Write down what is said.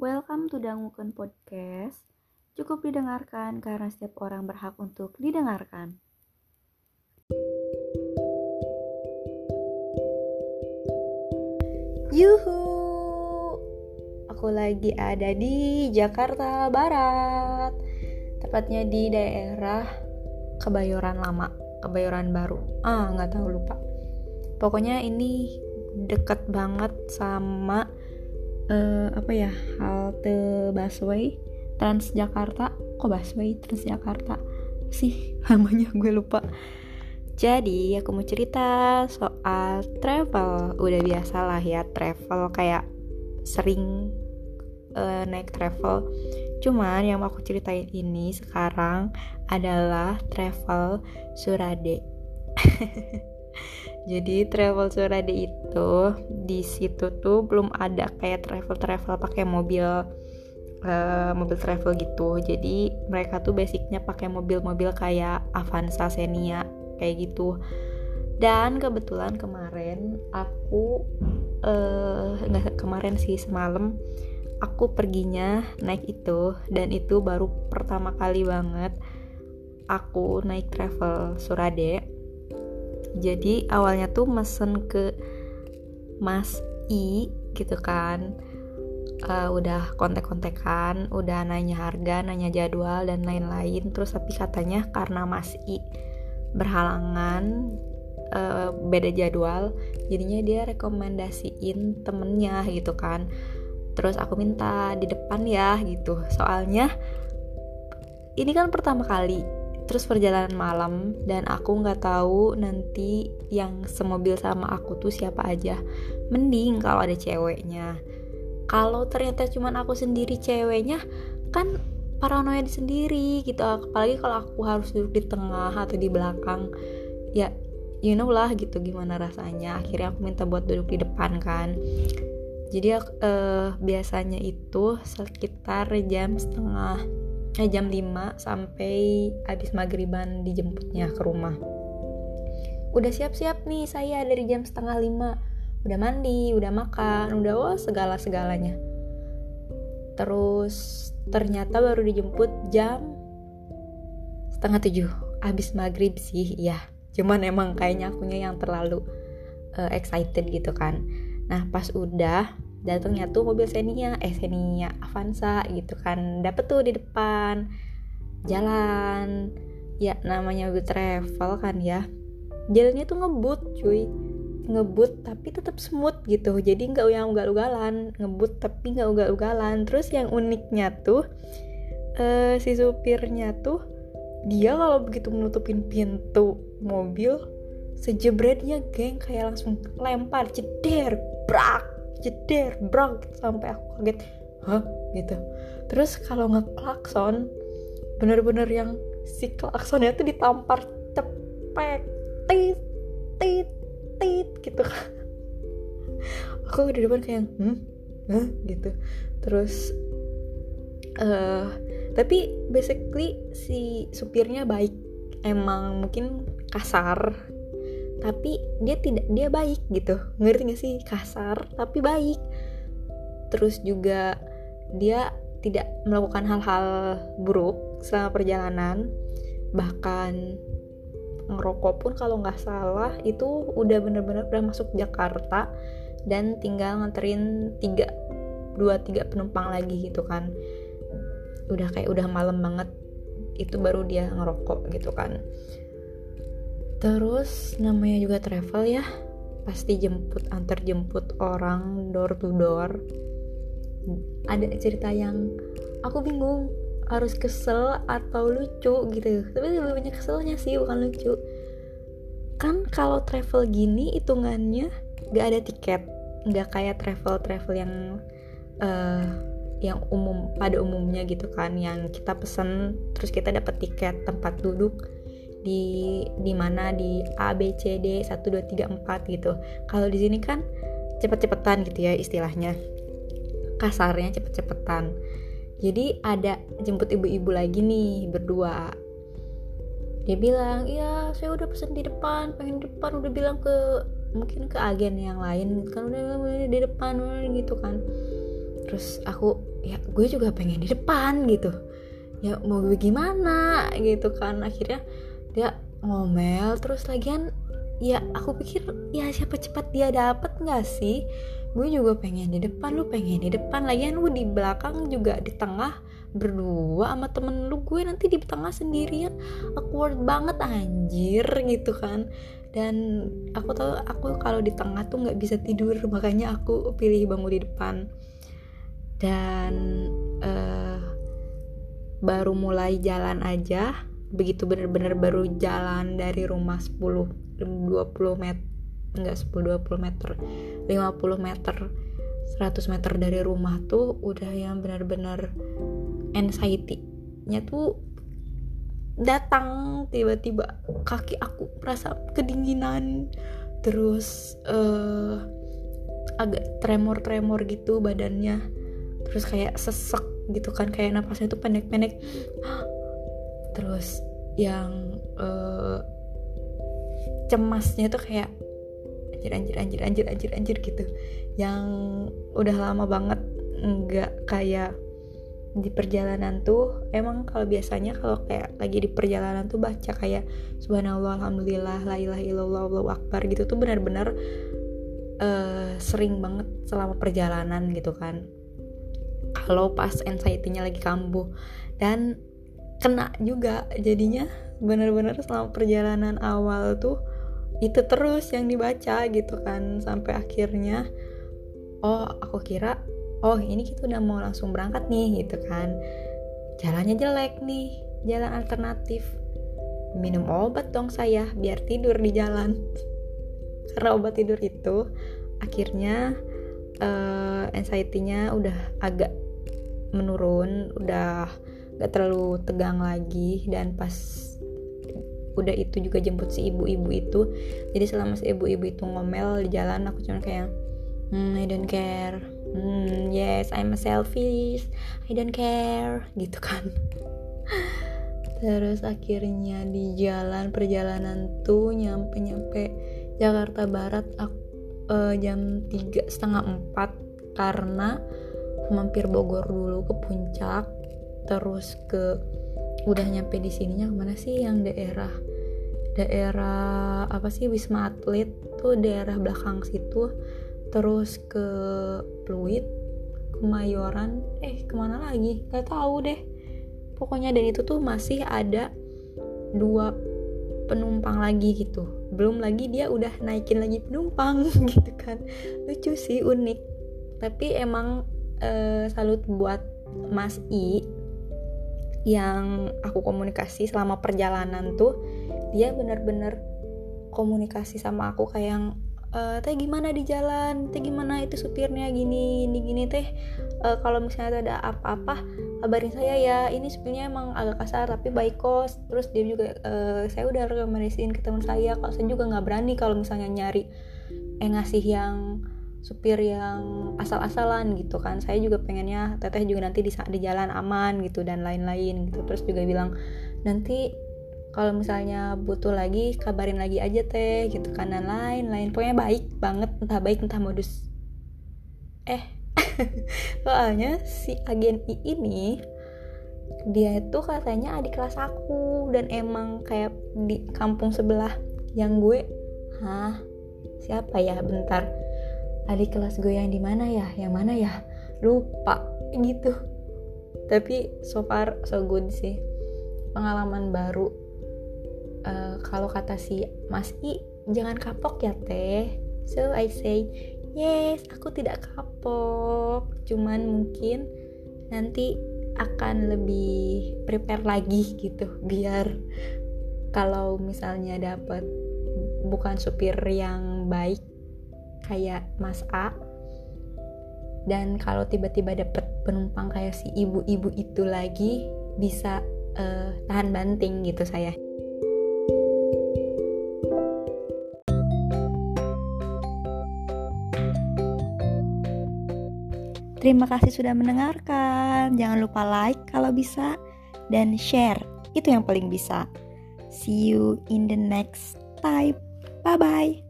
Welcome to Dangukan Podcast. Cukup didengarkan karena setiap orang berhak untuk didengarkan. Yuhu, aku lagi ada di Jakarta Barat, tepatnya di daerah Kebayoran Lama, Kebayoran Baru. Ah, nggak tahu lupa. Pokoknya ini deket banget sama uh, apa ya halte busway Transjakarta. Kok busway? Transjakarta. Sih namanya gue lupa. Jadi aku mau cerita soal travel. Udah biasa lah ya travel kayak sering uh, naik travel. Cuman yang mau aku ceritain ini sekarang adalah travel Surade jadi travel Surade itu di situ tuh belum ada kayak travel travel pakai mobil uh, mobil travel gitu. Jadi mereka tuh basicnya pakai mobil-mobil kayak Avanza Xenia kayak gitu. Dan kebetulan kemarin aku uh, nggak kemarin sih semalam aku perginya naik itu. Dan itu baru pertama kali banget aku naik travel Surade jadi awalnya tuh mesen ke Mas I gitu kan. Uh, udah kontek-kontekan udah nanya harga nanya jadwal dan lain-lain. Terus tapi katanya karena Mas I berhalangan uh, beda jadwal jadinya dia rekomendasiin temennya gitu kan. Terus aku minta di depan ya gitu. Soalnya ini kan pertama kali terus perjalanan malam dan aku nggak tahu nanti yang semobil sama aku tuh siapa aja. Mending kalau ada ceweknya. Kalau ternyata cuman aku sendiri ceweknya kan paranoid sendiri gitu. Apalagi kalau aku harus duduk di tengah atau di belakang ya you know lah gitu gimana rasanya. Akhirnya aku minta buat duduk di depan kan. Jadi uh, biasanya itu sekitar jam setengah eh, jam 5 sampai habis maghriban dijemputnya ke rumah. Udah siap-siap nih saya dari jam setengah lima. Udah mandi udah makan udah wah segala segalanya terus ternyata baru dijemput jam setengah tujuh. Habis maghrib sih ya cuman emang kayaknya akunya yang terlalu uh, excited gitu kan. Nah pas udah datangnya tuh mobil Xenia eh Xenia Avanza gitu kan. Dapet tuh di depan. Jalan. Ya namanya mobil travel kan ya. Jalannya tuh ngebut cuy. Ngebut tapi tetap smooth gitu. Jadi nggak yang ugal-ugalan. Ngebut tapi nggak ugal-ugalan. Terus yang uniknya tuh uh, si supirnya tuh dia kalau begitu menutupin pintu mobil sejebretnya geng kayak langsung lempar ceder brak jeder brok sampai aku kaget. Hah? Gitu. Terus kalau ngeklakson bener-bener yang si klaksonnya tuh ditampar cepet tit tit tit gitu. Aku di depan kayak hmm? Huh? gitu. Terus uh, tapi basically si supirnya baik. Emang mungkin kasar tapi dia tidak dia baik gitu. Ngerti gak sih? Kasar tapi baik. Terus juga dia tidak melakukan hal-hal buruk selama perjalanan. Bahkan ngerokok pun kalau nggak salah itu udah bener-bener udah masuk Jakarta dan tinggal nganterin tiga dua tiga penumpang lagi gitu kan. Udah kayak udah malam banget itu baru dia ngerokok gitu kan terus namanya juga travel ya. Pasti jemput antar jemput orang door to door. Ada cerita yang aku bingung harus kesel atau lucu gitu. Tapi lebih banyak keselnya sih bukan lucu. Kan kalau travel gini hitungannya gak ada tiket. Nggak kayak travel travel yang uh, yang umum pada umumnya gitu kan. Yang kita pesen terus kita dapat tiket tempat duduk di di mana di A B C D 1 2 3 4 gitu. Kalau di sini kan cepet-cepetan gitu ya istilahnya. Kasarnya cepet-cepetan. Jadi ada jemput ibu-ibu lagi nih berdua. Dia bilang, "Iya, saya udah pesen di depan, pengen di depan udah bilang ke mungkin ke agen yang lain kan udah di depan gitu kan." Terus aku ya gue juga pengen di depan gitu ya mau gue gimana gitu kan akhirnya dia ngomel terus lagian ya aku pikir ya siapa cepat dia dapat nggak sih? Gue juga pengen di depan lu pengen di depan. Lagian lu di belakang juga di tengah berdua sama temen lu gue nanti di tengah sendirian. Awkward banget anjir gitu kan. Dan aku tahu aku kalau di tengah tuh nggak bisa tidur makanya aku pilih bangun di depan. Dan uh, baru mulai jalan aja begitu bener-bener baru jalan dari rumah 10 20 meter enggak 10 20 meter 50 meter 100 meter dari rumah tuh udah yang benar-benar anxiety-nya tuh datang tiba-tiba kaki aku merasa kedinginan terus uh, agak tremor-tremor gitu badannya terus kayak sesek gitu kan kayak napasnya tuh pendek-pendek terus yang uh, cemasnya tuh kayak anjir anjir anjir anjir anjir anjir gitu. Yang udah lama banget nggak kayak di perjalanan tuh emang kalau biasanya kalau kayak lagi di perjalanan tuh baca kayak subhanallah alhamdulillah la ilaha illallah allahu akbar gitu tuh benar-benar uh, sering banget selama perjalanan gitu kan. Kalau pas anxiety-nya lagi kambuh. Dan kena juga. Jadinya bener-bener selama perjalanan awal tuh itu terus yang dibaca gitu kan sampai akhirnya oh aku kira oh ini kita udah mau langsung berangkat nih gitu kan. Jalannya jelek nih jalan alternatif. Minum obat dong saya biar tidur di jalan. Karena obat tidur itu akhirnya uh, anxiety-nya udah agak menurun udah gak terlalu tegang lagi dan pas udah itu juga jemput si ibu-ibu itu jadi selama si ibu-ibu itu ngomel di jalan aku cuma kayak hmm, I don't care. Hmm, yes I'm a selfish. I don't care. Gitu kan. Terus akhirnya di jalan perjalanan tuh nyampe nyampe Jakarta Barat aku, uh, jam tiga setengah empat karena mampir Bogor dulu ke puncak terus ke udah nyampe di sininya ke mana sih? Yang daerah daerah apa sih? Wisma Atlet tuh daerah belakang situ. Terus ke Pluit Kemayoran eh ke mana lagi? Gak tahu deh. Pokoknya dan itu tuh masih ada dua penumpang lagi gitu. Belum lagi dia udah naikin lagi penumpang gitu kan. Lucu sih unik. Tapi emang uh, salut buat Mas I yang aku komunikasi selama perjalanan tuh dia bener-bener komunikasi sama aku kayak yang e, teh gimana di jalan? Teh gimana itu supirnya? Gini gini gini teh. E, kalau misalnya ada apa-apa kabarin saya ya. Ini supirnya emang agak kasar tapi baik kok terus dia juga e, saya udah rekomendasiin ke teman saya. Kalau saya juga nggak berani kalau misalnya nyari eh ngasih yang supir yang asal-asalan gitu kan. Saya juga pengennya teteh juga nanti di, di jalan aman gitu dan lain-lain gitu. Terus juga bilang nanti kalau misalnya butuh lagi kabarin lagi aja teh gitu kan dan lain-lain. Pokoknya baik banget entah baik entah modus. Eh soalnya si agen I ini dia itu katanya adik kelas aku dan emang kayak di kampung sebelah yang gue. Hah? Siapa ya? Bentar adik kelas gue yang di mana ya? Yang mana ya? Lupa gitu. Tapi so far so good sih. Pengalaman baru. Uh, kalau kata si Mas I jangan kapok ya teh. So I say yes aku tidak kapok. Cuman mungkin nanti akan lebih prepare lagi gitu. Biar kalau misalnya dapat bukan supir yang baik kayak Mas A dan kalau tiba-tiba dapet penumpang kayak si ibu-ibu itu lagi bisa uh, tahan banting gitu saya Terima kasih sudah mendengarkan. Jangan lupa like kalau bisa dan share. Itu yang paling bisa. See you in the next time. Bye bye.